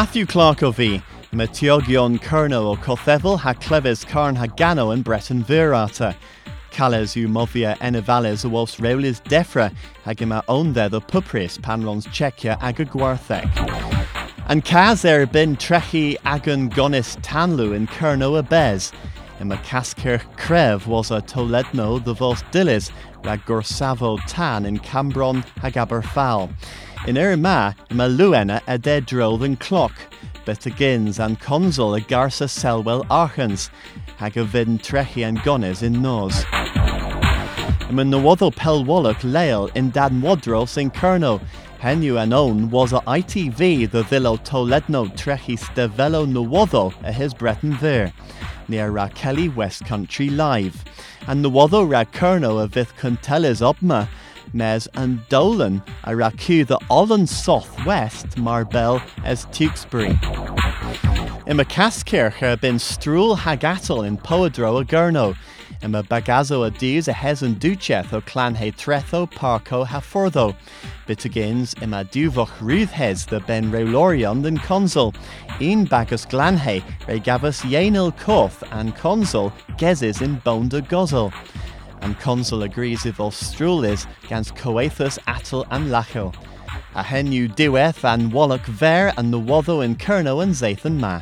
Matthew Clark o bhí, me teogion Curno o Cothefel ha cleves carn ha gano and Breton virata. Cales u movia enevales o os reulis defra hag ima onde the pupris panlons Czechia ag a gwartheg. Er bin trechi agan gonis tanlu in Curno a bez, Ima cascir crev was a toledno the vos dilis rag gorsavo tan in Cambron hag Aberfal. In Irma, luena a de drol than clock, but agins and consul a garsa selwell archens, hag a vin trechi and gonis in nos. Ima nawaddo pel wallach leil in dan wadros in Kerno, Henu and own was a ITV the villo Toledno trechi stevelo nawaddo a his Breton there near ra Kelly West Country Live, and the waddo ra Kerno a vith conteles opma, mes and Dolan a ra the Olin South West Marbell as Tewkesbury. In Macaskirche bin strúl hagatal in Poadro a Gurno, in ma bagazo a a hes and ducheth o clan he tretho parco ha fordo. Bitagins in ma duvoch rúdhes the ben reulorion den consul, in bagus glanhe re gavus yenil koth and consul gezes in bonda gozel. And consul agrees if Austrulis gans coethus atal and lachel. A henu diweth and wallach ver and the waddo in Kerno and Zathan ma.